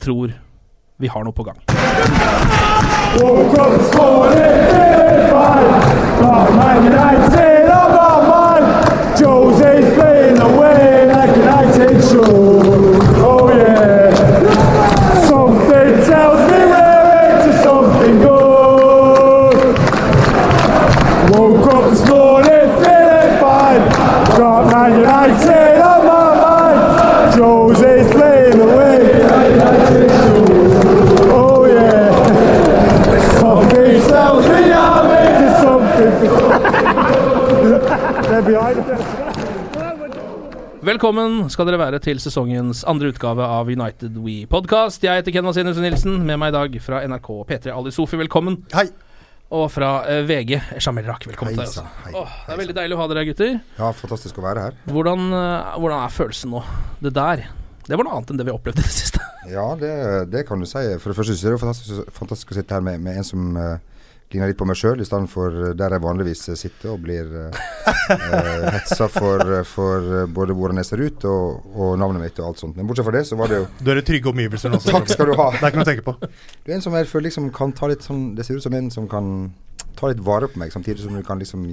Tror vi har noe på gang. A Velkommen skal dere være til sesongens andre utgave av United We Podcast. Jeg heter Ken Vasenus Nilsen. Med meg i dag fra NRK P3 Ali Sofi, velkommen. Hei. Og fra eh, VG Shamil Rak, velkommen til deg også. Hei, Åh, det er veldig deilig å ha dere her, gutter. Ja, fantastisk å være her. Hvordan, eh, hvordan er følelsen nå? Det der. Det var noe annet enn det vi har opplevd i det siste. Ja, det, det kan du si. For det første synes jeg det er fantastisk, fantastisk å sitte her med, med en som uh, ligner litt på meg sjøl, i stedet for eh, der jeg vanligvis eh, sitter og blir uh, hetsa for, for eh, både hvordan jeg ser ut og, og navnet mitt og alt sånt. Men bortsett fra det, så var det jo Du er i trygge omgivelser nå. Takk skal du ha. Det er ikke noe å tenke på. Du er en som jeg føler liksom kan ta litt sånn Det ser ut som en som kan ta litt vare på meg, samtidig som du kan liksom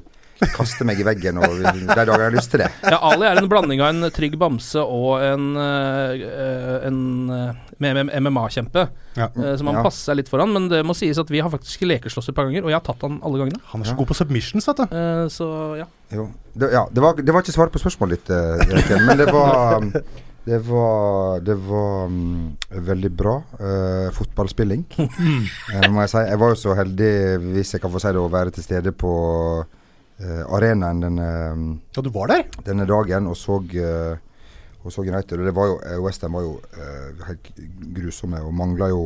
kaste meg i veggen og de dagene jeg har lyst til det. Ja, Ali er en blanding av en trygg bamse og en, eh, en eh, MMA-kjempe. Ja. eh, som han Ja. passer seg litt foran. Men det må sies at vi har faktisk lekeslåss et par ganger, og jeg har tatt han alle gangene. Han er så god på submissions, vet du. Eh, så ja. Jo. Det, ja, det var, det var ikke svar på spørsmålet ditt, men det var um, Det var, det var um, veldig bra uh, fotballspilling, uh, må jeg si. Jeg var jo så heldig, hvis jeg kan få si det, å være til stede på uh, arenaen denne, um, Ja, du var der? denne dagen og så, og så United. Og det var jo, Western var jo helt grusomme og mangla jo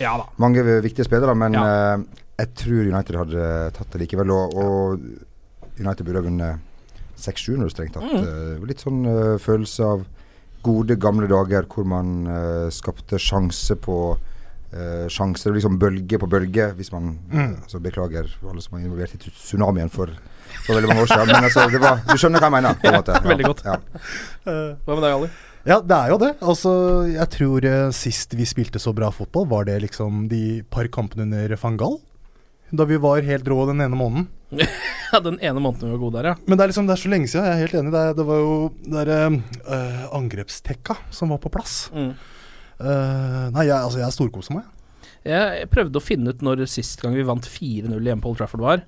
ja mange viktige spillere, men Ja. jeg tror United hadde tatt det likevel. Og, og United burde ha vunnet 6-7 når det strengt tatt. Mm. Litt sånn følelse av gode, gamle dager hvor man uh, skapte sjanse på uh, sjanse. Det liksom bølge på bølge, hvis man Mm. altså Beklager alle som var involvert i tsunamien for, for veldig mange år siden. Men altså, det var, du skjønner hva jeg mener? På en måte. Ja, Veldig godt. Ja. Hva med deg, Ali? Ja, det er jo det. Altså, jeg tror eh, sist vi spilte så bra fotball, var det liksom de par kampene under van Gaal. Da vi var helt rå den ene måneden. Ja, den ene måneden vi var gode der, ja. Men det er liksom, det er så lenge siden, jeg er helt enig. Det, det var jo der derre eh, angrepstekka som var på plass. Mm. Uh, nei, jeg, altså, jeg storkoser meg. Jeg prøvde å finne ut når sist gang vi vant 4-0 hjemme på Old Trafford var.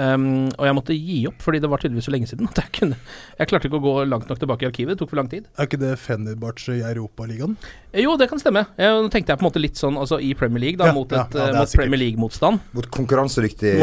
Um, og jeg måtte gi opp, fordi det var tydeligvis så lenge siden at jeg kunne Jeg klarte ikke å gå langt nok tilbake i arkivet. Det tok for lang tid. Er ikke det Fenerbahçe i Europaligaen? Eh, Jo, det kan stemme. Jeg, nå tenkte jeg på en måte litt sånn altså i Premier League, da, Ja, mot, ja, et, ja, eh, mot. Premier League-motstand. Mot konkurransedyktig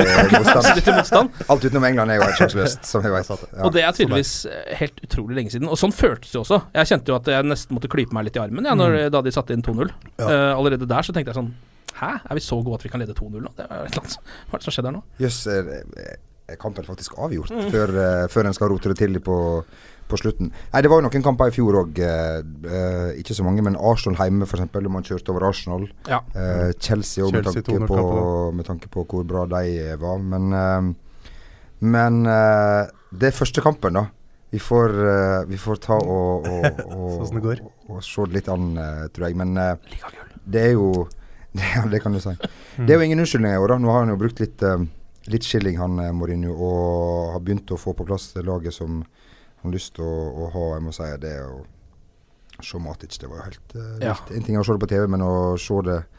motstand. Alt utenom England er jo helt sjanseløst, som jeg vet. Ja. Og det er tydeligvis eh, helt utrolig lenge siden. Og sånn føltes det også. Jeg kjente jo at jeg nesten måtte klype meg litt i armen ja, når, da de satte inn 2-0. Ja. Eh, allerede der så tenkte jeg sånn Hæ, er vi så gode at vi kan lede 2-0 nå? Det er et eller annet. Hva er det som skjedde her nå? Jøss, yes, er kampen faktisk avgjort før, eh, før en skal rote det til på, på slutten. Nei, Det var jo noen kamper i fjor òg. ikke så mange, men Arsenal hjemme f.eks. Man kjørte over Arsenal. Ja. Eh, Chelsea òg, med, tanke på- med tanke på hvor bra de var. Men, eh, men eh, det er første kampen, da. Vi får, eh, vi får ta og, og, og, Sånn og, og se det litt an, eh, tror jeg. Men eh, det er jo ja, det kan du si. Det er jo ingen unnskyldninger i år. da. Nå har han jo brukt litt, eh, litt skilling, han eh, Mourinho, og har begynt å få på plass det laget som han har lyst til å, å ha. Jeg må si det å se Matic, det var jo helt uh, Ja. En ting er å se det på TV, men å se det eh,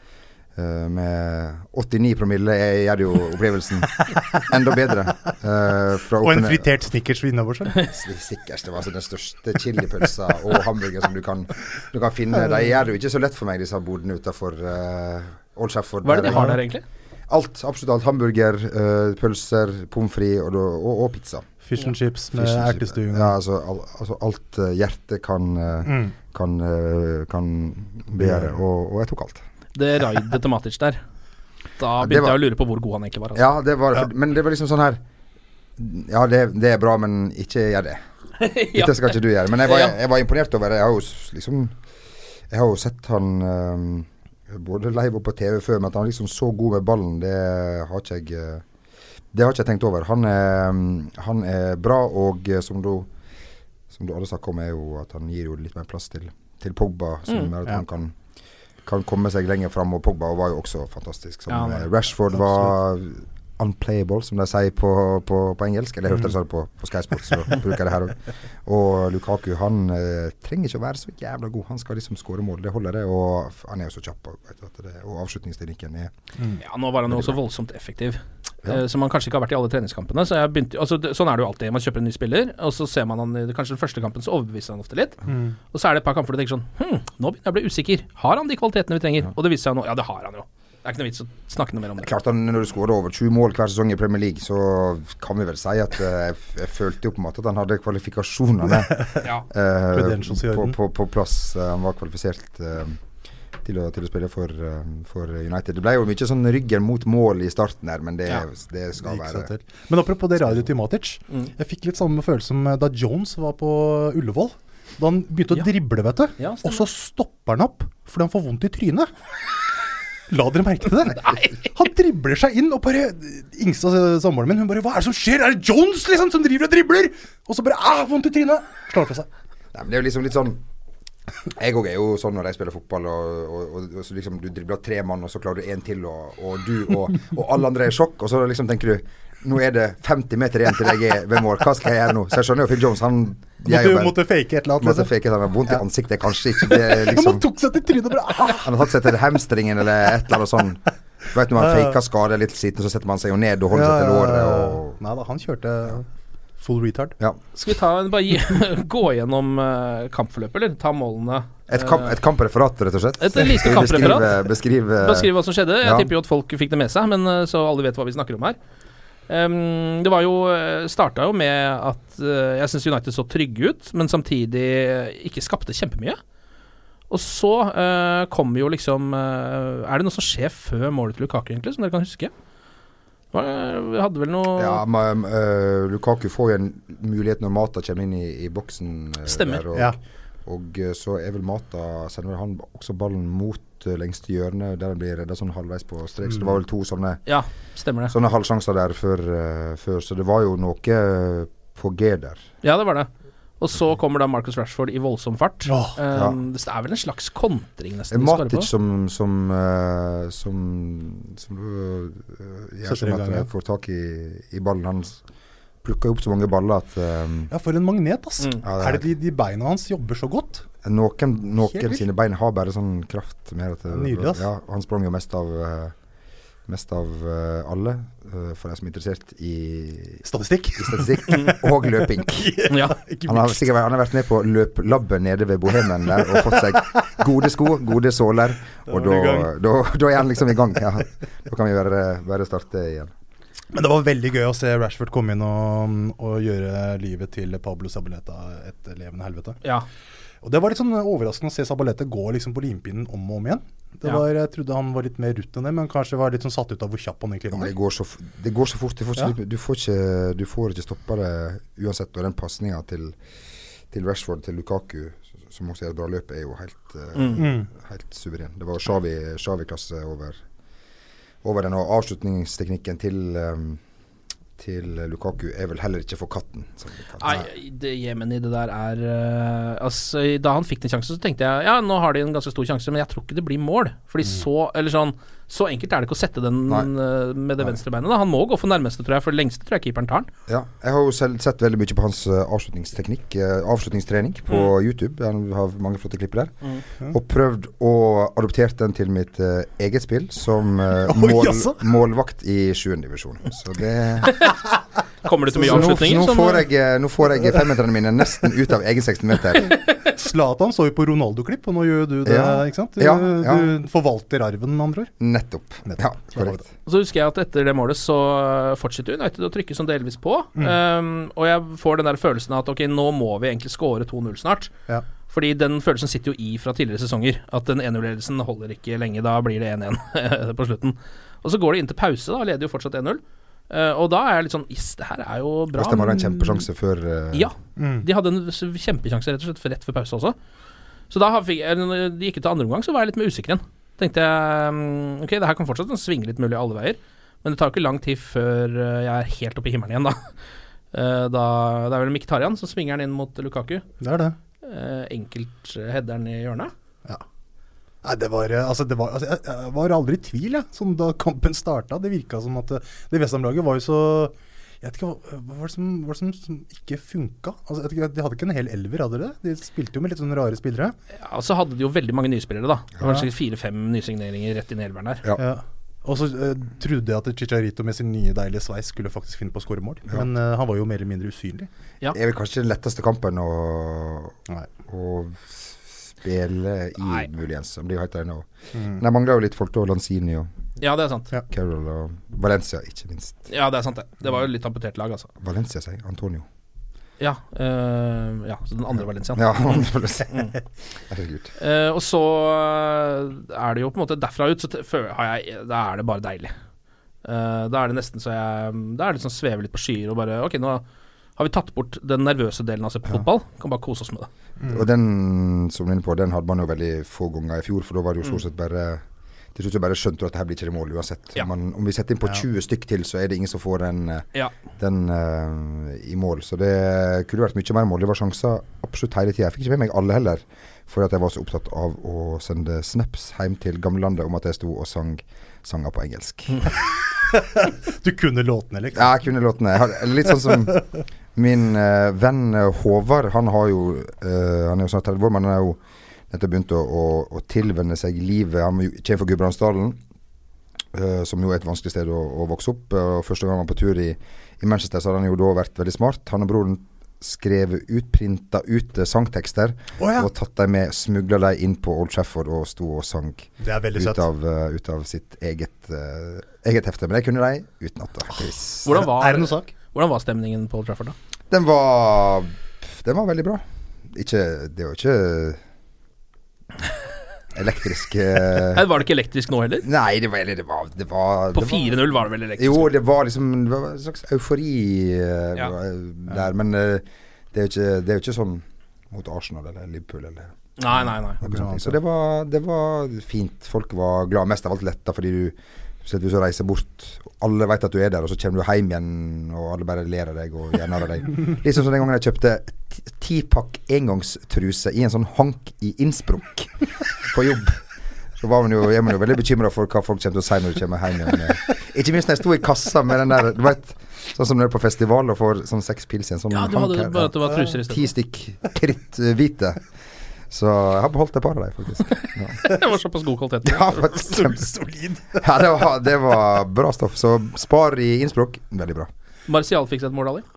med 89 promille er- gjør det jo opplevelsen enda bedre. Uh, fra Og en fritert Snickers seg. Sikkert. Det var altså den største chilipølsa og hamburger som du kan, du kan finne. De gjør det jo ikke så lett for meg, disse bodene utafor uh, Old Shafford. Hva er det de har der, egentlig? Alt. Absolutt alt. Hamburger, uh, pølser, pommes frites og, og, og pizza. Fish and chips med ertestuing. Ja, altså, al, altså alt eh, hjertet kan, eh, Mm. kan, eh, kan begjære. Og, og jeg tok alt. Det raidet til Matic der. Da begynte var- jeg å lure på hvor god han egentlig var. Altså. Ja, det var, for, men det var liksom sånn her Ja, det, det er bra, men ikke gjør det. Dette skal ikke du gjøre. Men jeg var, jeg var imponert over det. Jeg har jo liksom Jeg har jo sett han um, både live og på TV før, men at han er liksom så god med ballen, det har ikke jeg eh, Det har ikke jeg tenkt over. Han er, mm, han er bra, og eh, som du, som du alle snakker om, er jo at han gir jo litt mer plass til, til Pogba, som Mm, gjør at ja. han kan kan komme seg lenger fram, og Pogba var jo også fantastisk. Som Ja, Rashford var eh. Rashford var unplayable, som de sier på, på, på engelsk. Eller jeg hørte de sa det på, på Sky Sports, så bruker jeg det her òg. Og Lukaku han eh, trenger ikke å være så jævla god. Han skal liksom skåre mål, det holder det. Og han er jo så kjapp, og, og avslutningsteknikken er Ja, nå var han jo også voldsomt effektiv. Ja. Eh, Som han kanskje ikke har vært i alle treningskampene. Så jeg begynte, altså, sånn er det jo alltid. Man kjøper en ny spiller, og så ser man han i kanskje den første kampen, så overbeviser han ofte litt. Mm. Og så er det et par kamper hvor du tenker sånn Hm, nå begynner jeg å bli usikker. Har han de kvalitetene vi trenger? Og det viser seg nå, ja det har han jo. Det er ikke noe vits å snakke noe mer om det. Klart han, Når du skårer over 20 mål hver sesong i Premier League, så kan vi vel si at uh, jeg, jeg følte jo på en måte at han hadde kvalifikasjonene Ja. uh, på, på, på plass. Uh, Han var kvalifisert til, å, til å spille for, for United. Det ble jo mye sånn ryggen mot mål i starten her, men det, Ja. det skal det være. Men apropos det radioet til Matic. Mm. Jeg fikk litt samme følelse som da Jones var på Ullevål. Da han begynte å Ja. drible, vet du. Ja, og så stopper han opp fordi han får vondt i trynet. La dere merke til det? Han dribler seg inn, og bare Ingstad, samboeren min, hun bare 'Hva er det som skjer? Er det Jones liksom som driver og dribler?' Og så bare 'Ah, vondt i trynet'. Slår fra seg. Nei, men det er jo liksom litt sånn Jeg òg er jo sånn når jeg spiller fotball, og, og, og, og så liksom du dribler tre mann, og så klarer du én til, og, du og alle andre er i sjokk, og så liksom tenker du nå er det 50 meter igjen til jeg er ved mål. Hva skal jeg gjøre nå? Så jeg skjønner jo Phil Jones. Han er Måtte, jo bare- måtte fake et eller annet. måtte Liksom. fake et eller annet, vondt i ansiktet, kanskje ikke. Det Ja, liksom, man tok seg til trynet bare ah. han har tatt seg til hamstringen eller et eller annet sånn. Du vet når man faker skade litt siden, så setter man seg jo ned og holder seg til låret. Og, Nei da, han kjørte full retard. ja. Skal vi ta en, bare gi, gå gjennom uh, kampforløpet, eller ta målene? et, kamp, et kampreferat, rett og slett. Et lite kampreferat. Beskrive, beskrive Beskriv hva som skjedde. Jeg Ja. tipper jo at folk fikk det med seg, men eh, så alle vet hva vi snakker om her. Ehm, det var jo starta jo med at uh, jeg syns United så trygge ut, men samtidig eh, ikke skapte kjempemye. Og så uh, kommer jo liksom uh, Er det noe som skjer før målet til Lukaku, egentlig, som dere kan huske? Hva, vi hadde vel noe Ja, men, Lukaku får jo en mulighet når Mata kommer inn i, i boksen. Stemmer. Der, og, Ja. Og øh, så er vel Mata Sender han også ballen mot øh, lengste hjørne, der han blir redda sånn halvveis på strek. Så det var vel to sånne, Ja, stemmer det. sånne halvsjanser der før, øh, før. Så det var jo noe på G der. Ja, det var det. Og så kommer da Marcus Rashford i voldsom fart. Ja. Um, Det er vel en slags kontring, nesten. Matic som som, uh, som, som uh, jeg, gang, jeg får tak i, i ballen. Han s- plukker opp så mange baller at um, Ja, for en magnet, altså. Mm. Ja, det er- er det de, de beina hans jobber så godt? Noen, noen sine bein har bare sånn kraft mer at Nydelig, ass. Ja, han sprang jo mest av eh, Mest av eh, alle, eh, for de som er interessert i, Statistikk. i statistikk og løping. Ja. Han har sikkert vært, han har vært med på løplabbet nede ved Bohemen der og fått seg gode sko, gode såler. Og Da da, da er han liksom i gang. Ja. Da kan vi bare, bare starte igjen. Men det var veldig gøy å se Rashford komme inn og, og gjøre livet til Pablo Sabaleta et levende helvete. Ja. Og Det var litt sånn overraskende å se Sabaleta gå liksom på limpinnen om og om igjen. Det Ja. Jeg trodde han var litt mer rutt enn det, men kanskje var litt sånn satt ut av hvor kjapp han egentlig Ja, det, går så, det går så fort. Du får ikke, du får ikke, du får ikke stoppa det uansett. Og den pasninga til, til Rashford til Lukaku, som også er et bra løp, er jo helt, eh, Mm. helt suveren. Det var Xavi-klasse over, over den. Og avslutningsteknikken til um, til Lukaku er vel heller ikke for katten. Nei, det Jemen i det der er uh, Altså, Da han fikk den sjansen, så tenkte jeg ja, nå har de en ganske stor sjanse, men jeg tror ikke det blir mål. Fordi så Eller sånn Så enkelt er det ikke å sette den Nei. eh, med det venstre beinet. Da. Han må gå for nærmeste, tror jeg. For det lengste tror jeg keeperen tar den. Ja, jeg har jo selv sett veldig mye på hans eh, avslutningsteknikk, eh, avslutningstrening, på YouTube. Han har mange flotte klipper der. Mm. Og prøvd å adoptere den til mitt uh, eget spill som uh, mål, jaså? målvakt i 7. divisjon. Så det Kommer det til mye avslutninger? nå, nå, får jeg, eh, nå får jeg femmeterne mine nesten ut av egen 16-meter. Zlatan så jo på Ronaldo-klipp, og nå gjør du det, Ja. ikke sant? Du, Ja, ja. du forvalter arven, med andre ord. Nettopp. Ja, korrekt. Så husker jeg at etter det målet så fortsetter United å trykke sånn delvis på. Mm. Um, og jeg får den der følelsen av at ok, nå må vi egentlig score 2-0 snart. Ja. Fordi den følelsen sitter jo i fra tidligere sesonger. At den 1-0-ledelsen holder ikke lenge. Da blir det 1-1 på slutten. Og så går det inn til pause, da. Leder jo fortsatt 1-0. Uh, og da er jeg litt sånn Is, det her er jo bra. Hvis de hadde en kjempesjanse før uh... Ja. Mm. De hadde en kjempesjanse rett og slett for- rett før pause også. Så da har- fikk jeg, de gikk ut til andre omgang, så var jeg litt mer usikker igjen. Tenkte jeg mm, ok, det her kan fortsatt svinge litt mulig alle veier, men det tar jo ikke lang tid før eh, jeg er helt oppe i himmelen igjen, da. Eh, da det er vel Mkhitaryan som svinger den inn mot Lukaku. Det er det. Enkelt header den i hjørnet. Nei, det var, eh, altså, det var altså, jeg, var aldri i tvil, jeg, som da kampen starta. Det virka som at eh, det Westham-laget var jo så jeg vet ikke, Hva var det som, var det som, som ikke funka? Altså, jeg vet ikke, de hadde ikke en hel elver, hadde de det? De spilte jo med litt sånne rare spillere. Ja, og så hadde de jo veldig mange nyspillere, da. Det var Ja. sikkert fire-fem nysigneringer rett inn i elveren der. Ja. Ja. Og så uh, trodde jeg at Chicharito med sin nye deilige sveis skulle faktisk finne på å skåre mål, Ja. men uh, han var jo mer eller mindre usynlig. Ja. Det er vel kanskje den letteste kampen å, Nei. å spille i, Nei. muligens. Det blir jo helt ennå. Mm. Men de mangler jo litt folk da. Lanzini og Ja, det er sant. Ja. Carol og Valencia, ikke minst. Ja, det er sant, det. Det var jo litt amputert lag, altså. Valencia, sier. Antonio. Ja, øh, ja så den andre Valenciaen. Ja, herregud. uh, og så eh, er det jo på en måte derfra ut, så har jeg, da er det bare deilig. Uh, da er det nesten så jeg Da er det sånn svever litt på skyer og bare Ok, nå har vi tatt bort den nervøse delen av å se på fotball. Kan bare kose oss med det. Og den som du er inne på, den hadde man jo veldig få ganger i fjor, for da var det jo stort sett bare Til slutt så bare skjønte du at det her blir ikke det mål uansett. Ja. Man, om vi setter inn på Ja. 20 stykk til, så er det ingen som får den, eh, Ja. den uh, i mål. Så det kunne vært mye mer mål. Det var sjanser absolutt hele tida. Jeg fikk ikke med meg alle heller, for at jeg var så opptatt av å sende snaps hjem til gamlelandet om at jeg sto og sang sanger på engelsk. Du kunne låtene, liksom. Ja, jeg kunne låtene. Jeg har, litt sånn som min uh, venn eh, Håvard. Han har jo uh, Han er jo snart 30 år, men han har jo nettopp begynt å, å, å tilvenne seg livet. Han kommer fra Gudbrandsdalen, Uh, som jo er et vanskelig sted å, å vokse opp. Og første gang han var på tur i, i Manchester, så hadde han jo da vært veldig smart. Han og broren skrevet ut, printa ut sangtekster oh, ja. og tatt dem med, smugla dem inn på Old Trafford og sto og sang Det er ut av, uh, ut av sitt eget, eh, eget hefte. Men jeg kunne dem utenat. Hvordan var, Er det noe sak? hvordan var stemningen på Old Trafford, da? Den var Den var veldig bra. Ikke Det var ikke elektrisk eh, Nei, var det ikke elektrisk nå heller? Nei, det var det var, det var På det var- 4-0 var det vel elektrisk? Jo, det var liksom Det var en slags eufori eh, Ja. der. Men eh, det er jo ikke, det er jo ikke sånn mot Arsenal eller Liverpool eller Nei, nei, nei. noe sånt. Så det var, det var fint. Folk var glad. Mest av alt letta fordi du Spesielt hvis du reiser bort, alle vet at du er der, og så kommer du hjem igjen, og alle bare ler av deg og gjør av deg. Liksom som den gangen jeg kjøpte ti- tipakk engangstruse i en sånn hank i Innsbruck på jobb. Så var man jo, er man jo veldig bekymra for hva folk kommer til å si når du kommer hjem igjen. eh. Ikke minst når jeg sto i kassa med den der, du vet, sånn som når du er på festival og får sånn seks pils i en sånn Ja, hank her. Ti stikk stykk kritthvite. Så jeg har beholdt et par av dem, faktisk. Ja. det var såpass god kvalitet. Ja, Solid. Ja, det var, det var bra stoff. Så spar i Innsbruck, veldig bra. Martial fikk seg et mål, Ali.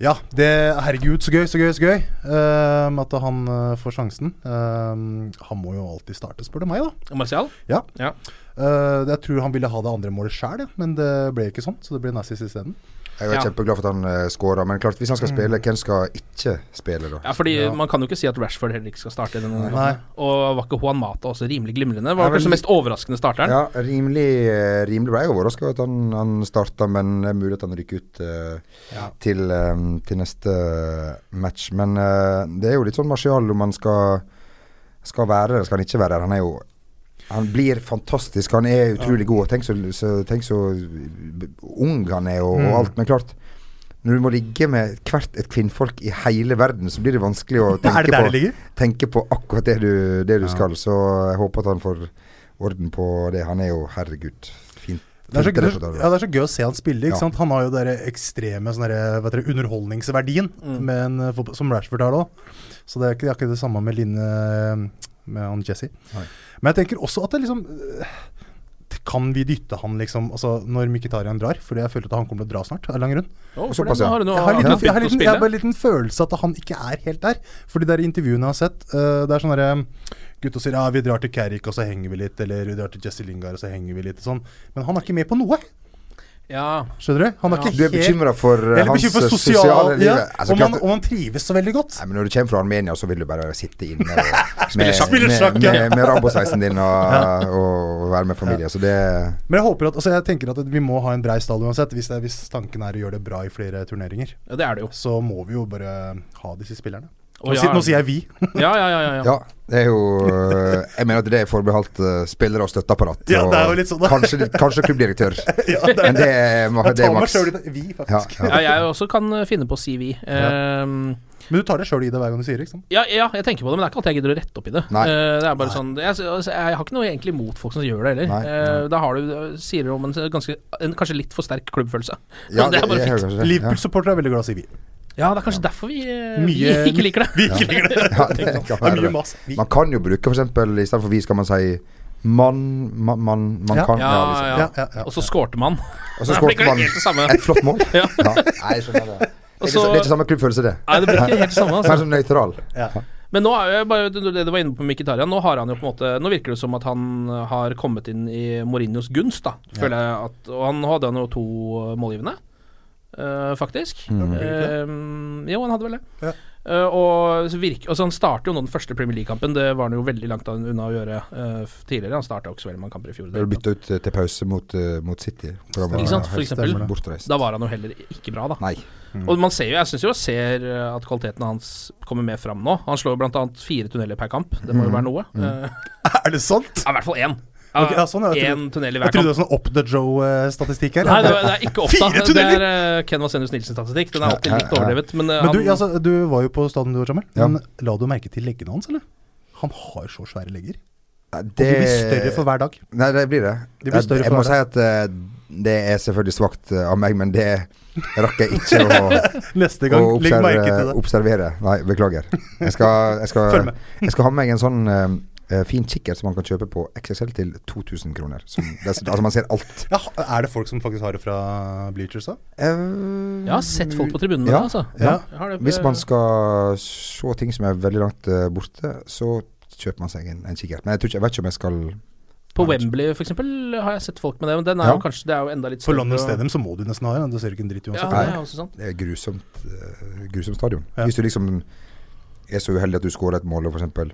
Ja, det Herregud, så gøy, så gøy, så gøy. Um, at han uh, får sjansen. Um, han må jo alltid starte, spør du meg, da. Martial? Ja. Ja. Uh, jeg tror han ville ha det andre målet sjæl, ja, men det ble ikke sånn, så det ble Nassis isteden. Jeg er Ja. kjempeglad for at han uh, skåra, men klart, hvis han skal spille, hvem skal ikke spille, da? Ja, fordi Man kan jo ikke si at Rashford heller ikke skal starte denne Nei. kampen. Og var ikke Juan Mata også rimelig glimrende? Var Ja, kanskje mest overraskende starteren. Ja, rimelig, eh, rimelig ble jeg overraska over at han, han starta, men det er mulig at han rykker ut eh, til, um, til neste match. Men uh, det er jo litt sånn marsial om han skal, skal være der, skal han ikke være der. Han er jo han blir fantastisk. Han er utrolig god. Tenk så, så, tenk så ung han er og, Mm. og alt. Men klart, når du må ligge med hvert et kvinnfolk i hele verden, så blir det vanskelig å tenke, det det på, tenke på akkurat det du, det du Ja. skal. Så jeg håper at han får orden på det. Han er jo, herregud, fint. Det er, så, ja, det er så gøy å se han spille. Ikke Ja. sant? Han har jo den ekstreme sånn derre, hva underholdningsverdien Mm. med en, eh, som Rashford har òg. Så det er ikke, det er ikke det samme med Line med han Jesse. Nei. Men jeg tenker også at det liksom øh, Kan vi dytte han liksom altså Når Mkhitaryan drar? Fordi jeg føler at han kommer til å dra snart. Av en eller grunn. Oh, Såpass, ja. har noe, Jeg har, liten, jeg, har liten, jeg har bare en liten følelse at han ikke er helt der. For de der intervjuene jeg har sett, uh, det er sånn derre Gutta sier ja, vi drar til Carrick og så henger vi litt, eller vi drar til Jesse Lingard og så henger vi litt og sånn. Men han er ikke med på noe. Ja. Skjønner du? Han er Ja. ikke Du er bekymra for uh, hans for eh, sosial, sosiale liv? ja, Altså, om, han, om han trives så veldig godt. Nei, men Når du kommer fra Armenia, så vil du bare sitte inne og, med, med, med, med, med, Rambo-sveisen din og, og, være med familie. Så det Men jeg håper at, altså jeg tenker at vi må ha en brei stall uansett. Hvis, det, hvis tanken er å gjøre det bra i flere turneringer, ja, det er det jo. så må vi jo bare ha disse spillerne. Nå, ja. sier, nå sier jeg vi. Ja, ja, ja. ja, ja. Ja, det er jo uh, Jeg mener at det er forbeholdt uh, spillere og støtteapparat. Ja, det er jo litt sånn, kanskje, kanskje klubbdirektør. ja, det, Men det er, det er maks. det. Vi, faktisk. Ja, Ja, jeg også kan eh, finne på å si vi. Um, Men du tar det sjøl i det hver gang du sier det, ja, ja, jeg tenker på det, men det er ikke alltid jeg gidder å rette opp i det. Nei. Eh, det er bare sånn jeg, altså, jeg har ikke noe egentlig imot folk som gjør det heller. Nei, Eh, da har du, sier du om en, ganske, en kanskje litt for sterk klubbfølelse. Ja, det er bare fint. hører. Liverpool-supportere er veldig glad i å si vi. Ja, det er kanskje derfor vi, eh, Mye- vi ikke liker det. Vi ikke liker det. Ja, det kan Det er være mye det. Vi. Man kan jo bruke for eksempel I stedet for vi skal man si man, man, man, man Ja. kan. Ja, liksom. ja. Ja, ja, ja. Og så skårte man. Og så Det ikke man det et flott mål. Ja. Nei, jeg skjønner det. Det er, så- det er ikke samme klubbfølelse, det. Nei, det blir ikke helt det samme. Altså. Sånn nøytral. Men nå er jo bare det du var inne på Mkhitaryan. Nå har han jo på en måte Nå virker det som at han har kommet inn i Mourinhos gunst, da. Føler jeg at Og han hadde jo to målgivende, eh, faktisk. Eh, jo, han hadde vel det. Ja. Uh, og så virke, og, så han starter jo nå den første Premier League-kampen. Det var han jo veldig langt unna å gjøre tidligere. Han starta jo ikke så veldig mange kamper i fjor. Ble bytta ut til pause mot, mot City. For var Ikke sant, for eksempel. Bortreist. Da var han jo heller ikke bra, da. Nei. Og man ser jo, jeg syns jo jeg ser at kvaliteten hans kommer mer fram nå. Han slår bl.a. fire tunneler per kamp. Det må jo være noe. Eh, Er det sant? ja, I hvert fall én. Ok, ja, sånn, jeg trodde- tunnel i Jeg hver trodde det var sånn Up the Joe-statistikk her. Nei, det, det er ikke Fire opptatt. Det er uh, Ken Vasenius Nilsen-statistikk. Den er alltid litt overdrevet. Men, uh, Men du, han, altså, du var jo på stadion du var, Jamel. Ja. Men la du merke til leggene hans, eller? Han har så svære legger. Det, Og de blir større for hver dag. Nei, det blir det. De blir større jeg, jeg for må si at uh, det er selvfølgelig svakt av meg, men det rakk jeg ikke å, Neste å gang, legg merke til det. observere. Nei, beklager. Jeg skal, jeg skal, Følg med. jeg skal ha med meg en sånn fin kikkert som man kan kjøpe på XXL til 2000 kroner. Som, altså man ser alt. Ja, er det folk som faktisk har det fra Bleachers, da? Uh, jeg har sett folk på tribunene, Ja, altså. ja. Ja. Hvis man skal se ting som er veldig langt eh, borte, så kjøper man seg en, en kikkert. Men jeg, tror ikke, jeg vet ikke om jeg skal På Wembley, for eksempel, har jeg sett folk med det. Men den er Ja. jo kanskje Det er jo enda litt På London og- Stadium så må du nesten ha det. Ser du ikke en dritt Ja, uansett. det er også sant. Det er grusomt, uh, grusomt stadion. Ja. Hvis du liksom er så uheldig at du skårer et mål, og for eksempel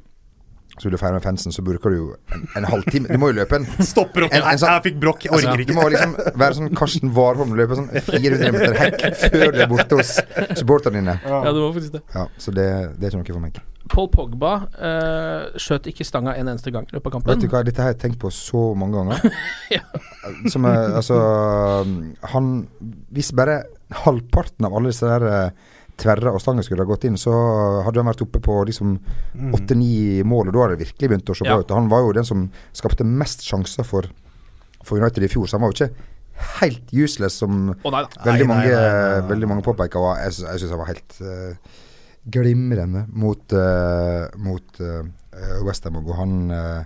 så vil du feire med fansen, så bruker du jo en, en halvtime Du må jo løpe en Stopper opp. En- en sånn- jeg fikk brokk. Jeg altså, ikke. Du ikke. må liksom være sånn Karsten Warholm, løpe sånn 400 meter hekk før du er borte hos supporterne dine. Ja, det må faktisk det. Ja, så det, det er ikke noe for meg. Paul Pogba eh, skjøt ikke stanga en eneste gang i løpet av Vet du hva, Dette har jeg tenkt på så mange ganger. Ja. Som er, altså Han Hvis bare halvparten av alle disse der eh, tverre og stangen skulle ha gått inn, så hadde han vært oppe på liksom Mm. åtte-ni mål, og da hadde det virkelig begynt å se bra Ja. ut. Han var jo den som skapte mest sjanser for, for United i fjor, så han var jo ikke helt useless som oh, nei nei. veldig, Nei, nei, mange, nei, nei, nei. veldig mange påpeker. Og jeg, jeg syns han var helt uh, glimrende mot, uh, mot uh, Westham. Og han, uh,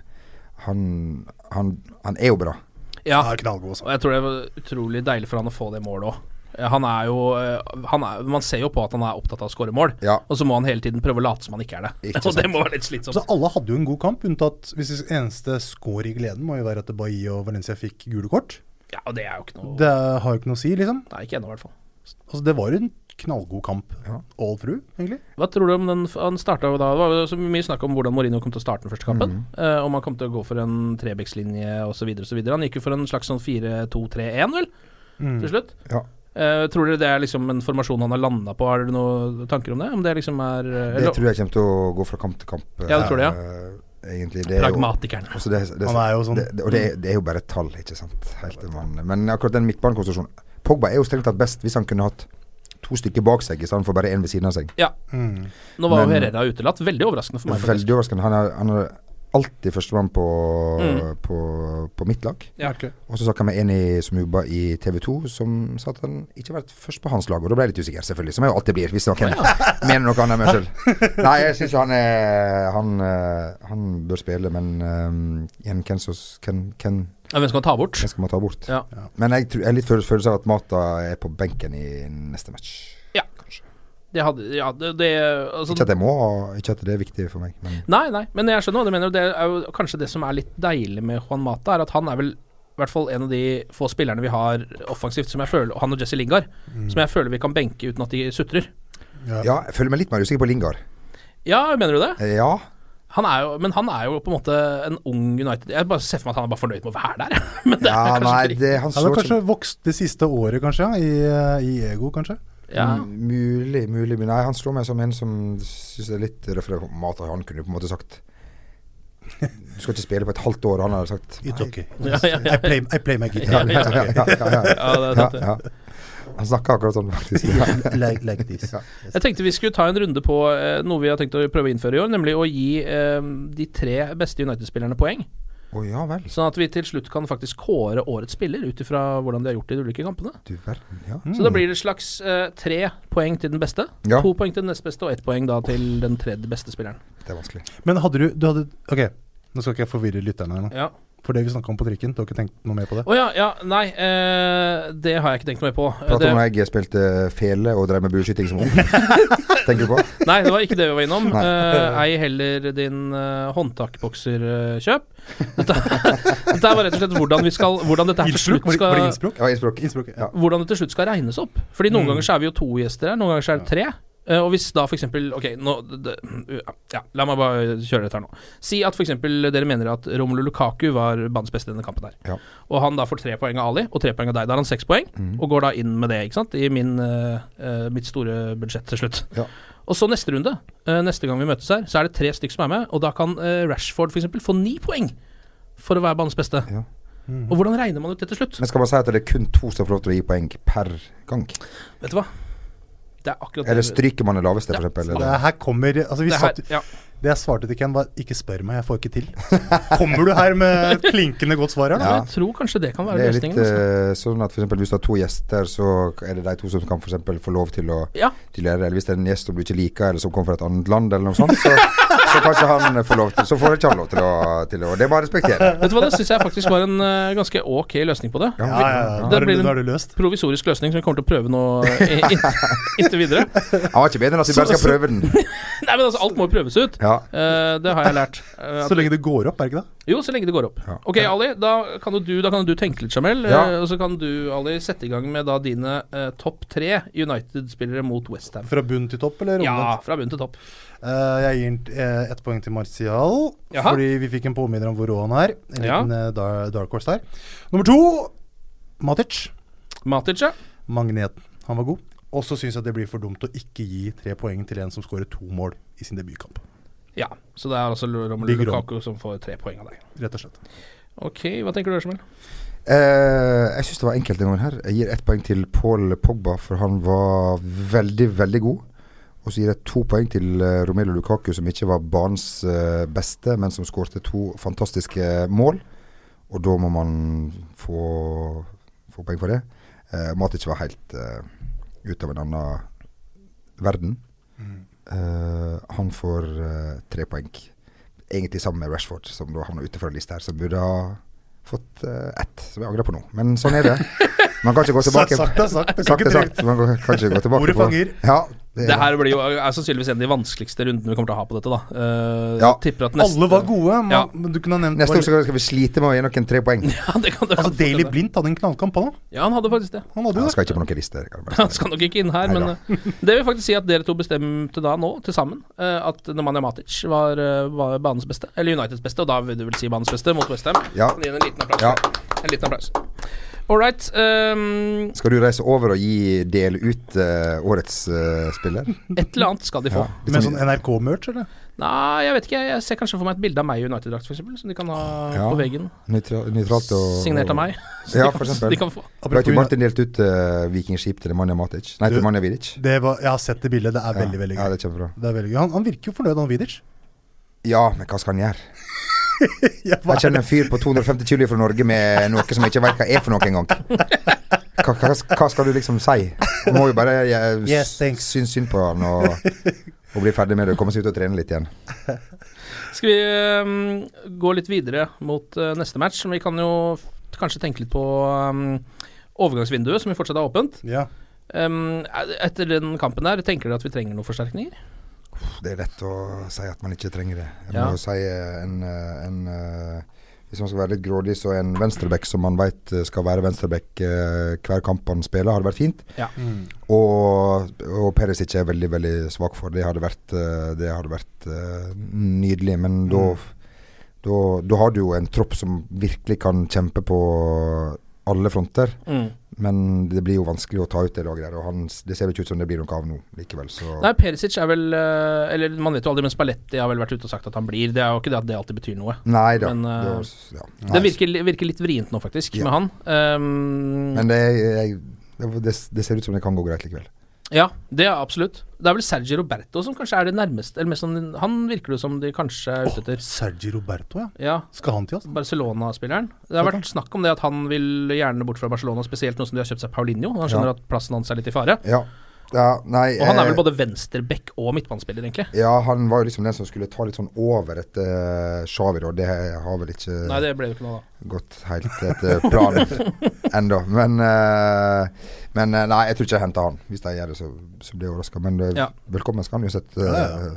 han, han, han er jo bra. Ja, Ja, knallgod og jeg tror det var utrolig deilig for han å få det målet òg. Han er jo eh, han er, Man ser jo på at han er opptatt av å skåre mål, Ja. og så må han hele tiden prøve å late som han ikke er det. Ikke og det må være litt slitsomt. Så alle hadde jo en god kamp, unntatt hvis det eneste score i gleden må jo være at Bailly og Valencia fikk gule kort. Ja, og det er jo ikke noe Det har jo ikke noe å si, liksom. Nei, ikke ennå, i hvert fall. Altså, det var en knallgod kamp all through, egentlig. Hva tror du om den Han starta jo da Det var jo så mye snakk om hvordan Mourinho kom til å starte den første kampen. Mm. eh, om han kom til å gå for en trebekslinje osv. osv. Han gikk jo for en slags sånn 4-2-3-1, vel, Mm. til slutt. Ja. Eh, tror dere det er liksom en formasjon han har landa på? Har dere noen tanker om det? Om det liksom er uh, Det tror jeg kommer til å gå fra kamp til kamp. Ja, det tror det, ja. eh, Egentlig. Det er jo- Pragmatikeren. det, det, Han er jo sånn- og det, er- det er jo bare et tall, ikke sant. Helt til man, men akkurat den midtbanekonstruksjonen Pogba er jo strengt tatt best hvis han kunne hatt to stykker bak seg i stedet for bare én ved siden av seg. Ja. Mm. Nå var jo Men- Herrera utelatt. Veldig overraskende for meg. faktisk. Veldig overraskende. Han har, han er alltid førstemann på, Mm. på, på mitt lag. Ja. Og så snakka jeg med en i, som jobba i TV 2, som sa at han ikke har vært først på hans lag. Og da ble jeg litt usikker, selvfølgelig. Som jeg jo alltid blir, hvis noen mener noe annet enn meg sjøl. Nei, jeg syns han er han, eh, han bør spille, men um, igjen, hvem, som- hvem, Ja, skal man ta bort? hvem skal man ta bort? Ja. Men jeg, tror- jeg har litt følelse av at Mata er på benken i neste match. Ja. Det hadde Ja, det, det altså, Ikke at jeg må, ikke at det er viktig for meg, men Nei, nei, men jeg skjønner hva du mener. Det er jo kanskje det som er litt deilig med Juan Mata, er at han er vel i hvert fall en av de få spillerne vi har offensivt som jeg føler Han og Jesse Lingard, som jeg føler vi kan benke uten at de sutrer. ja, jeg føler meg litt mer usikker på Lingard. Ja, mener du det? Eh, Ja. Han er jo, men han er jo på en måte en ung United Jeg bare ser for meg at han er bare fornøyd med å være der. Men det ja er kanskje nei, det, han Han har kanskje vokst det siste året, kanskje, ja, i, eh, i ego, kanskje. Ja. Mulig, mulig. Men nei, han slår meg som en som syns det er litt røffere. Han kunne på en måte sagt Du skal ikke spille på et halvt år, han hadde sagt It's okay. Ja, ja, ja. I, play, I play my guitar. ja, ja, ja, ja, ja. Ja, det sant, det. Ja, ja. Han snakker akkurat sånn, faktisk. like, like this. Ja. Jeg tenkte vi skulle ta en runde på eh, noe vi har tenkt å prøve å innføre i år, nemlig å gi eh, de tre beste United-spillerne poeng. Å ja vel. Sånn at vi til slutt kan faktisk kåre årets spiller ut ifra hvordan de har gjort det i de ulike kampene. Du verden, ja. Så da blir det slags eh, tre poeng til den beste, Ja. to poeng til den nest beste og ett poeng da til den tredje beste spilleren. Det er vanskelig. Men hadde du, du hadde, Ok, nå skal ikke jeg forvirre lytterne her nå. Ja. For det vi snakka om på trikken, du har ikke tenkt noe mer på det? Å ja, ja, nei, eh, det har jeg ikke tenkt noe mer på. Prata om da jeg spilte fele og drev med bueskyting som ung. Tenker du på? nei, det var ikke det vi var innom. Eh, ei heller din uh, håndtakbokserkjøp. Dette, dette var rett og slett hvordan vi skal Hvordan dette her til slutt skal? Ja, Innsbruck. Innsbruck, ja. Ja. Hvordan det til slutt skal regnes opp. Fordi noen Mm. ganger så er vi jo to gjester her, noen ganger så er det tre. Eh, og hvis da f.eks. Ok, nå det, Ja, la meg bare kjøre dette her nå. Si at f.eks. dere mener at Romelu Lukaku var banens beste i denne kampen her. Ja. Og han da får tre poeng av Ali, og tre poeng av deg. Da har han seks poeng, mm. og går da inn med det, ikke sant, i min, eh, mitt store budsjett til slutt. Ja. Og så neste runde, uh, neste gang vi møtes her, så er det tre stykker som er med, og da kan uh, Rashford f.eks. få ni poeng for å være banens beste. Ja. Og hvordan regner man ut det til slutt? Men skal man si at det er kun to som får lov til å gi poeng per gang? Vet du hva? Det er akkurat Eller stryker man det laveste, Ja. f.eks.? Det her kommer Altså, vi det, her, satt, ja. det jeg svarte til Ken, var 'ikke spør meg, jeg får ikke til'. Kommer du her med et klinkende godt svar her. Ja. Jeg tror kanskje det kan være Det er litt løsningen. Altså. eh, sånn at for eksempel hvis du har to gjester, så er det de to som kan for eksempel få lov til å Ja. til det. Eller hvis det er en gjest som du ikke liker, eller som kommer fra et annet land, eller noe sånt, så, så kanskje han får lov til Så får ikke han lov til å, til å Det må jeg respektere. Vet du hva, det syns jeg faktisk var en uh, ganske ok løsning på det. Ja, ja, ja. Det blir en-. Provisorisk løsning som vi kommer til å prøve nå i- inntil videre. Han var ikke bedre enn at vi bare skal prøve den. Nei, men altså, alt må jo prøves ut. Ja. Eh, det har jeg lært. Eh, at- Så lenge det går opp, er det ikke det? jo, så lenge det går opp. Ja. Ok, Ali, da kan jo du, da kan jo du tenke litt, Jamel. Ja. eh, og så kan du, Ali, sette i gang med da dine eh, topp tre United-spillere mot Westham. Fra bunn til topp, eller Ja, omvendt? fra bunn til topp. Eh, jeg gir uh, ett poeng til Martial, Jaha. fordi vi fikk en påminner om hvor rå han er. En Ja. liten eh, dar dark horse der. Nummer to Matic. Matic, ja. Magneten. Han var god. Og så syns jeg det blir for dumt å ikke gi tre poeng til en som skårer to mål i sin debutkamp. ja. Så det er altså Romelu Lukaku som får tre poeng av deg. Rett og slett. Ok, hva tenker du, Ørsmel? Eh, jeg syns det var enkelt den gangen her. Jeg gir ett poeng til Paul Pogba, for han var veldig, veldig god. Og så gir jeg to poeng til uh, Romelu Lukaku, som ikke var banens eh, beste, men som skårte to fantastiske mål. Og da må man få, få poeng for det. Uh, Matic var helt uh, ut av en annen verden. Eh, han får uh, tre poeng. Egentlig sammen med Rashford, som da havna utenfor en liste her, som burde ha fått uh, ett, som jeg angrer på nå. Men sånn er det. Man kan ikke gå tilbake. Sakte. ikke er sagt. Man kan ikke gå tilbake Ordet fanger. Ja, Det, Det her blir jo er sannsynligvis en av de vanskeligste rundene vi kommer til å ha på dette, da. uh, Ja. Tipper at neste Alle var gode, men, Ja. men du kunne ha nevnt Neste år skal vi slite med å gi noen tre poeng. Ja, det kan, det kan Altså, Daily Blindt hadde en knallkamp på det. Ja, han hadde faktisk det. Han hadde ja, Han skal ikke på noen liste. Han skal nok ikke inn her, Nei men eh, det vil faktisk si at dere to bestemte da nå, til sammen, uh, at Nemanja Matic var, var banens beste. Eller Uniteds beste, og da vil du vel si banens beste mot Westham. Ja. Gi en liten applaus. Ja. En liten applaus. All right. Um, Skal du reise over og gi del ut uh, årets uh, spiller? et eller annet skal de få. Ja. Med sånn- sånn NRK-merch, eller? Nei, jeg vet ikke. Jeg ser kanskje for meg et bilde av meg i United-drakt, f.eks., som de kan ha Ja. på veggen. nøytra- og Signert av meg. Så Ja, for eksempel. De kan. Du vet Martin delte ut uh, vikingskip til Nemanja Matic. Nei, til Du- Nemanja Vidic. Det var, jeg har sett det bildet. Det er Ja. veldig veldig Ja, det er kjempebra. Det er veldig gøy. Han, han virker jo fornøyd, han Vidic. Ja, men hva skal han gjøre? Jeg er kjenner en fyr på 250 kilo fra Norge med noe som jeg ikke vet hva er for noe engang. Hva, hva, hva skal du liksom si? Du må jo bare jeg, Yes, synes synd på han og, og bli ferdig med det og komme seg ut og trene litt igjen. Skal vi um, gå litt videre mot uh, neste match? Vi kan jo kanskje tenke litt på um, overgangsvinduet, som vi fortsatt har åpent. Ja. Um, etter den kampen der, tenker dere at vi trenger noen forsterkninger? Det er lett å si at man ikke trenger det. Jeg Ja. må si eh, en, eh, en eh, Hvis man skal være litt grådig, så en venstreback som man vet skal være venstreback eh, hver kamp han spiller, hadde vært fint. Ja. Og, og Perisic er veldig veldig svak for. Det hadde vært, eh, det hadde vært eh, nydelig. Men da da, da har du jo en tropp som virkelig kan kjempe på alle fronter. Mm. Men det blir jo vanskelig å ta ut det laget der. Og han, det ser jo ikke ut som det blir noe av nå likevel. Så Nei, Perisic er vel eh, Eller man vet jo aldri, men Spalletti har vel vært ute og sagt at han blir. Det er jo ikke det at det alltid betyr noe. Nei da. Men, eh, det, var- ja. Det virker, virker litt vrient nå, faktisk, Ja. med han. Um, Men det, jeg, det, det ser ut som det kan gå greit likevel. Ja, det er absolutt. Det er vel Sergi Roberto som kanskje er det nærmeste Eller mest sånn Han virker det som de kanskje er ute etter. Sergi Roberto, ja. Ja, Skal han til oss? Barcelona-spilleren. Det har vært snakk om det at han vil gjerne bort fra Barcelona, spesielt nå som de har kjøpt seg Paulinho. Han skjønner Ja. at plassen hans er litt i fare. Ja. Ja nei, Og han er eh, vel både venstreback og midtbanespiller, egentlig. Ja, han var jo liksom den som skulle ta litt sånn over etter Xavi, da. Det har vel ikke Nei, det ble jo ikke noe da. gått helt etter planen ennå. Men, eh, men eh, nei, jeg tror ikke jeg henter han. Hvis de gjør det, så, så blir jeg overraska. Men eh, Ja. velkommen skal han uansett eh,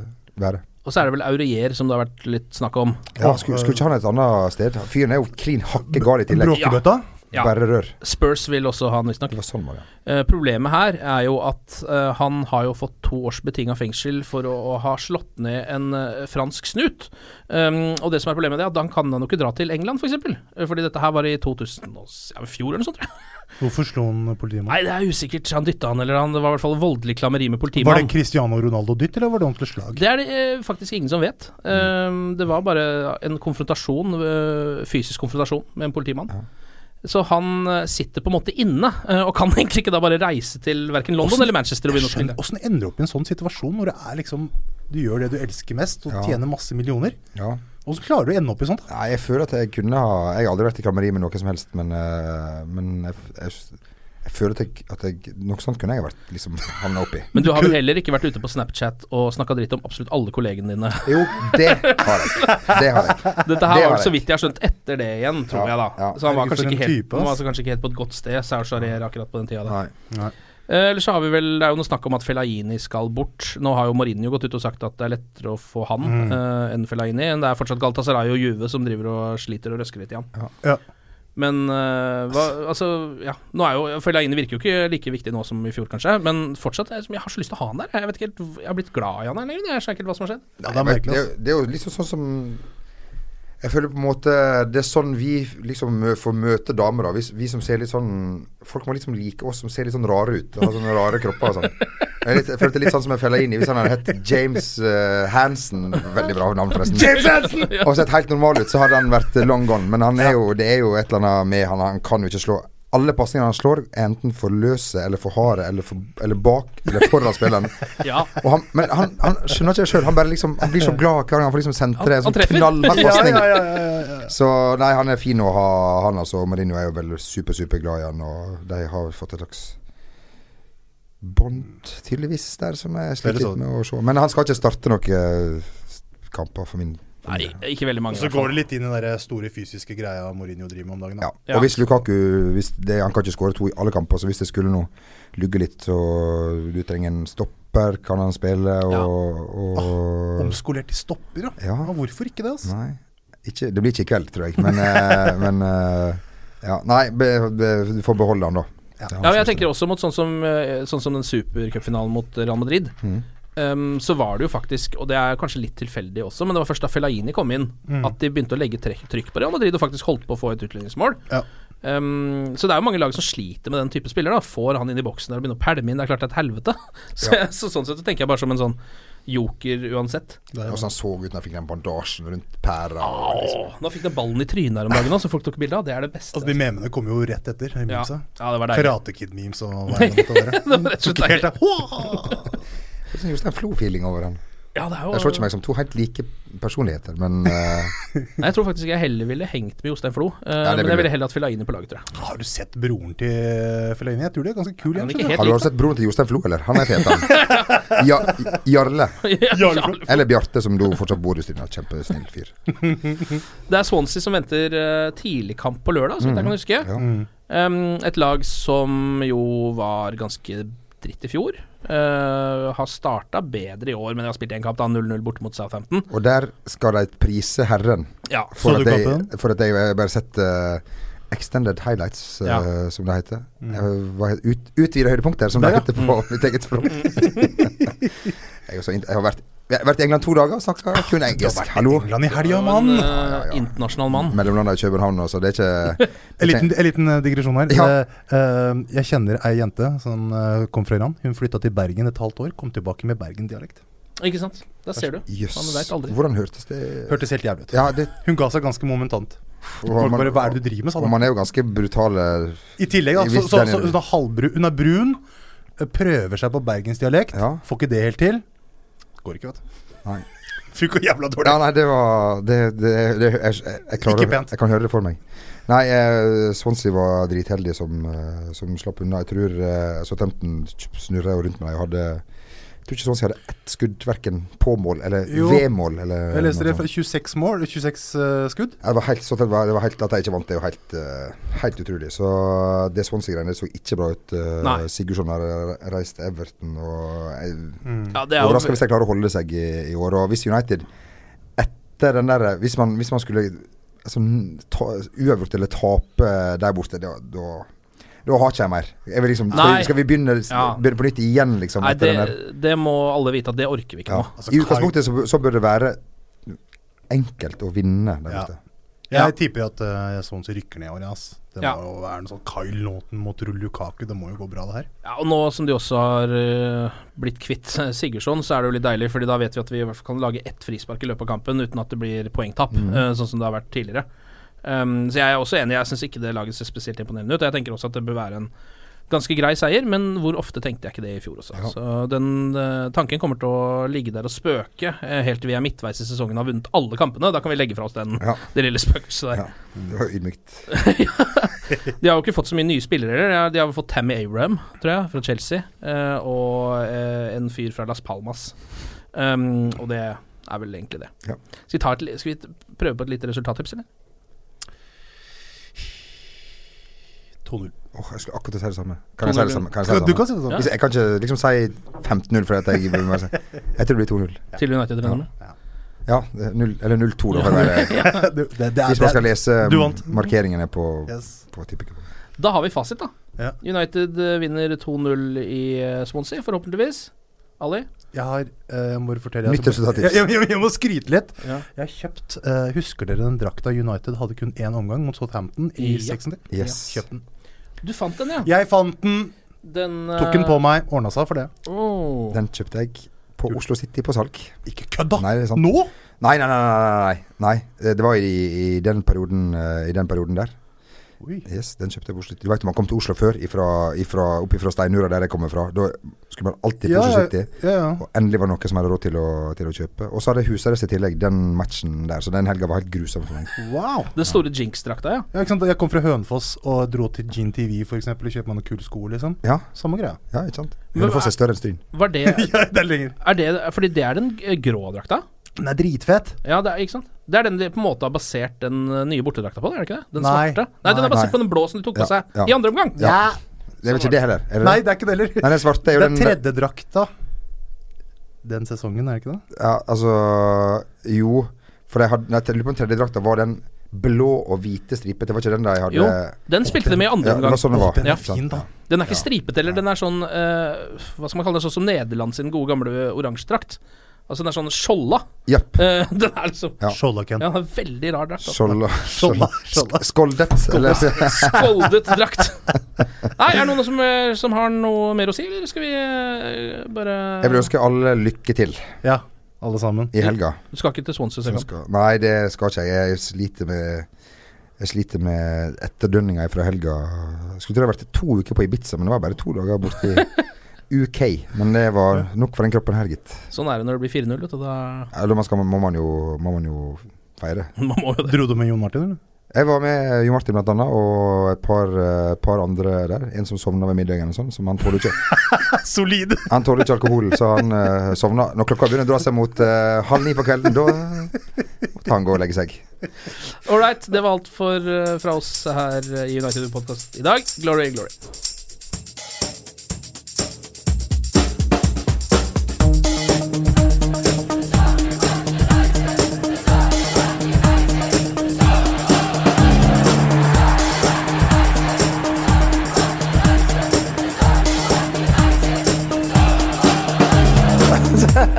være. Og så er det vel Aurier som det har vært litt snakk om. Ja, skulle, skulle ikke han et annet sted? Fyren er jo klin hakke gal i tillegg. Bråkebøtta? Ja. Bare rør. Spurs vil også ha han, visstnok. Sånn, var. Eh, problemet her er jo at eh, han har jo fått to års betinga fengsel for å, å ha slått ned en eh, fransk snut. Um, og det som er problemet, er at han kan han jo ikke dra til England, f.eks. For uh, fordi dette her var i 2000 ja, fjor eller noe sånt, tror jeg. Hvorfor slo han politimannen? Nei, det er usikkert. Han dytta han, eller han, det var i hvert fall voldelig klammeri med Var det. Cristiano Ronaldo-dytt, eller var det ordentlig slag? Det er det eh, faktisk ingen som vet. Um, det var bare en konfrontasjon, uh, fysisk konfrontasjon med en politimann. Så han eh, sitter på en måte inne, eh, og kan egentlig ikke da bare reise til verken London Hvordan- eller Manchester og begynne å spille. Åssen ender du opp i en sånn situasjon når det er liksom Du gjør det du elsker mest, og Ja. tjener masse millioner? Ja. Hvordan klarer du å ende opp i sånt? Nei, jeg føler at jeg kunne ha Jeg har aldri vært i klammeri med noe som helst, men, eh, men jeg, jeg, jeg føler at, jeg, at jeg, noe sånt kunne jeg vært liksom havna oppi. Men du har vel heller ikke vært ute på Snapchat og snakka dritt om absolutt alle kollegene dine? Jo, det har jeg. Det har jeg. Dette her har var vel så vidt jeg har skjønt etter det igjen, tror Ja, jeg da. ja. Så han var, kanskje ikke helt, type, han var altså kanskje ikke helt på et godt sted, Charrier akkurat på den tida. der. Nei. Eh, Ellers så har vi vel Det er jo noe snakk om at Fellaini skal bort. Nå har jo Mourinho gått ut og sagt at det er lettere å få han Mm. eh, enn Fellaini. Det er fortsatt Galtasaray og Juve som driver og sliter og røsker litt i han. Ja. Men uh, hva, altså, ja. Nå er jo Fellaini virker jo ikke like viktig nå som i fjor, kanskje. Men fortsatt, jeg, jeg har så lyst til å ha han der. Jeg vet ikke helt Jeg har blitt glad i han her lenger. Jeg skjønner ikke helt hva som har skjedd. Ja, det er merkelig. det, er det er jo liksom sånn som Jeg føler på en måte Det er sånn vi liksom får møte damer. da vi, vi som ser litt sånn Folk må liksom like oss som ser litt sånn rare ut. Har sånne rare kropper og sånn. Jeg, litt, jeg følte litt sånn som jeg fella inn i Hvis han hadde hett James uh, Hansen Veldig bra navn, forresten. James Hansen! Og sett helt normal ut, så hadde han vært long gone. Men han er jo, det er jo et eller annet med han. Han kan jo ikke slå alle pasningene han slår, er enten for løse eller for harde eller, for, eller bak eller foran spilleren. Ja. Han, men han, han skjønner ikke det sjøl. Han liksom Han blir så glad hver gang han får liksom sentre en sånn knallhard pasning. ja, ja, ja, ja. Så nei, han er fin å ha, han altså. Marino er jo vel super, super glad i han, og de har fått et slags bånd, tydeligvis, der som jeg er sliter litt med å se. Men han skal ikke starte noen kamper for min Nei, ikke veldig mange. Og så går det litt inn i den store fysiske greia Mourinho driver med om dagen. Ja. Da. Ja. Og hvis Lukaku hvis det, Han kan ikke skåre to i alle kamper, så hvis det skulle nå lugge litt, så du trenger en stopper kan han spille, og, og Omskolert til stopper, ja. Ja. Ja, Hvorfor ikke det, altså? Nei. Ikke, det blir ikke i kveld, tror jeg. Men, eh, men eh, Ja, nei, be, be, du får beholde han, da. Ja. Men jeg tenker også mot sånn som, eh, sånn som den supercupfinalen mot Real Madrid. Mhm. Um, så var det jo faktisk, og det er kanskje litt tilfeldig også, men det var først da Fellaini kom inn, Mm. at de begynte å legge trykk på Real Madrid og faktisk holdt på å få et utligningsmål. Ja. Um, så det er jo mange lag som sliter med den type spiller. da Får han inn i boksen der og begynner å pælme inn, det er klart det er et helvete. Så, ja. så sånn sett så tenker jeg bare som en sånn joker uansett. Hvordan han så ut når han fikk den bandasjen rundt pæra. liksom. Nå fikk den ballen i trynet her om dagen, så folk tok bilde av. Det er det beste. Altså, de memene kom jo rett etter. ja. ja, det var. Karate Kid-memes og hva det måtte være. Det var rett og slett Det er en Jostein Flo-feeling over han. Ja, det er jo Jeg så ikke meg som to helt like personligheter, men uh... Nei, Jeg tror faktisk jeg heller ville hengt med Jostein Flo. uh, ja, men jeg ville heller hatt Fellaini på laget, tror jeg. Har du sett broren til Fellaini? Jeg tror det er ganske kul. Ja, er helt Har du også sett broren til Jostein Flo, eller? Han er fet, han. Ja, Jarle. Ja, Eller Bjarte, som du fortsatt bor i Stryna. Kjempesnill fyr. Det er Swansea som venter uh, tidligkamp på lørdag, så vidt jeg kan huske. Ja. Mm. Um, et lag som jo var ganske dritt i fjor. Uh, har starta bedre i år, men de har spilt én kamp, da 0-0 borte mot Southampton. Og der skal de prise Herren Ja, for at, jeg, for at jeg bare sett uh, Extended highlights, eh, Ja. som det heter. Uh, ut, Utvida høydepunkter, som det, det ja. heter på mitt eget språk. jeg, så jeg har vært, jeg har vært i England to dager og snakka kun Du har vært i England i helga, mann! Ja, ja, ja. internasjonal mann. Mellomlanda i København også, det er ikke En liten, en liten eh, digresjon her. Ja. Eh, eh, jeg kjenner ei jente som eh, kom fra Iran. Hun flytta til Bergen et halvt år, kom tilbake med Bergen-dialekt. Ikke sant? Der ser du. Man aldri. Hvordan hørtes det Hørtes helt jævlig ut. Ja, det Hun ga seg ganske momentant. Folk man, bare 'hva er det du driver med', sa de. man er jo ganske brutale I tillegg, da, I så, så, så hun er halvbrun. Hun er brun, eh, prøver seg på bergensdialekt. Ja. Får ikke det helt til. Går ikke, vet du. Nei. Funka jævla dårlig. Ja, nei, det var Det, det, det jeg, jeg, jeg klarer. Jeg kan høre det for meg. Nei, eh, Swansea var dritheldige som, eh, som slapp unna. Jeg tror eh, Southampton snurra rundt med og hadde jeg tror ikke Swansea hadde ett skudd verken på mål eller Jo. ved mål. Eller Jeg leste det fra 26 mål, 26 uh, skudd. Ja, Det var helt, sånn det var, det var helt, at de ikke vant, det er jo helt, uh, helt utrolig. Så det Swansea-greiene så ikke bra ut. Uh, Sigurdsson har reist til Everton og jeg, Ja, det er hvis de klarer å holde seg i, i år. Og hvis United etter den der Hvis man, hvis man skulle altså, ta, uavgjort eller tape der borte, da, da, da har ikke jeg mer. Jeg vil liksom, skal, vi- skal vi begynne, begynne på nytt igjen, liksom? Nei, etter det, den det må alle vite at det orker vi ikke Ja. nå. Altså, I utgangspunktet så, så bør det være enkelt å vinne der Ja. borte. Jeg tipper at uh, som rykker ned i år, ass. Det Ja. må jo være noe sånn Kyle Naughton mot Lukaku. Det må jo gå bra, det her. Ja, og nå som de også har uh, blitt kvitt Sigurdsson, så er det jo litt deilig, Fordi da vet vi at vi i hvert fall kan lage ett frispark i løpet av kampen uten at det blir poengtap, eh, sånn som det har vært tidligere. Um, så jeg er også enig, jeg syns ikke det laget ser spesielt imponerende ut. Jeg tenker også at det bør være en ganske grei seier, men hvor ofte tenkte jeg ikke det i fjor også. Ja. Så den uh, tanken kommer til å ligge der og spøke uh, helt til vi er midtveis i sesongen og har vunnet alle kampene. Da kan vi legge fra oss den, Ja. det lille spøkelset der. Ja, det var ydmykt. De har jo ikke fått så mye nye spillere heller. De har- vel fått Tammy Abraham, tror jeg, fra Chelsea. uh, og en fyr fra Las Palmas. Um, og det er vel egentlig det. Ja. Skal, vi ta et, skal vi prøve på et lite resultattips, eller? 2-0. Åh, jeg skulle akkurat si det samme. Kan jeg si det samme? Kan jeg, si Du, det du samme? kan si det samme. Ja. jeg kan ikke liksom si 15-0 for at jeg Jeg tror det blir 2-0. Til United-trenerne. Ja, det ja null- eller 0-2, da. For å det, det er, hvis man skal lese markeringene på, yes. på. Da har vi fasit, da. Ja. United eh, vinner 2-0 i eh, Swansea, forhåpentligvis. Ali? Jeg har eh, Jeg må fortelle Nytt resultattips. Jeg, jeg, jeg må skryte litt. Ja. Jeg har kjøpt uh, Husker dere den drakta United hadde kun én omgang mot Southampton i Ja. 60? Yes. Kjøpt den. Du fant den, ja. Jeg fant den, Den, tok den på meg, ordna seg for det. Oh. Den kjøpte jeg på Oslo City på salg. Ikke kødd, da! Nei. Nå?! Nei, nei, nei. nei, nei, nei. Det var i, i, den perioden, eh, i den perioden der. Oi. Yes, den kjøpte jeg på Oslo Du vet man kom til Oslo før, ifra, ifra, opp ifra Steinura der jeg kommer fra. Da skulle man alltid på Ja, Oslo ja, City. ja, ja. Og endelig var det noe som hadde råd til å, til å kjøpe. Og så hadde jeg husarrest i tillegg, den matchen der. Så den helga var helt grusom for meg. Wow! Den store Jinx-drakta, ja. Ja, ikke sant? Jeg kom fra Hønefoss og dro til Gin TV eksempel, og kjøpte meg noen kule sko. liksom Ja, Samme greia. ja ikke sant. Men Hønefoss er større enn Stryn. Var det ja, det er lenger. Er det Fordi det er den grå drakta? Den er dritfett. Ja, det er, ikke sant? Det er den de på en måte har basert den eh, nye bortedrakta på, er det ikke det? Den Nei. svarte? Nei, den er basert Nei. på den blå som de tok på Ja, seg ja. i andre omgang. Ja. Det er vel ikke det heller? Er det Nei, det? det er ikke det heller. Nei, den svarte er jo Den den tredje drakta den sesongen, er det ikke det? Ja, altså Jo. For jeg hadde, nei, jeg lurer på om tredjedrakta var den blå og hvite stripete. Det var ikke den der jeg hadde Jo, den spilte de med i andre Ja, omgang. sånn det var. Den Ja. er fin, da. Den er ikke stripete heller, den er sånn uh, Hva skal man kalle det, sånn som Nederland sin gode gamle oransje drakt. Altså den er sånn skjolda. Yep. Uh, den er liksom Ja. Skjoldaken. Ja, den er veldig rar drakt. altså. Skjolda Skjolda, skjolda. Skoldet. Eller Skoldet drakt. Nei, er det noen som, eh, som har noe mer å si, eller skal vi uh, bare Jeg vil ønske alle lykke til Ja, alle sammen. i helga. Du skal ikke til Swansea engang? nei, det skal ikke jeg. Jeg sliter med Jeg sliter med etterdønninger fra helga. Skulle tro jeg har vært to uker på Ibiza, men det var bare to dager borte i UK. Men det var nok for den kroppen her, gitt. Sånn er det når det blir 4-0, vet du. Da Eller man skal, må, man jo, må man jo feire. man må jo det. Dro du med Jon Martin, eller? Jeg var med Jo Martin blant annet, og et par, eh, par andre der. En som sovna ved middagen og sånn, som han tåler ikke. Solid! Han tåler ikke alkohol, så han uh, sovna. Når klokka begynner å dra seg mot uh, halv ni på kvelden, da måtte han gå og legge seg. Ålreit, det var alt for, uh, fra oss her i United Podcast i dag. Glory, glory.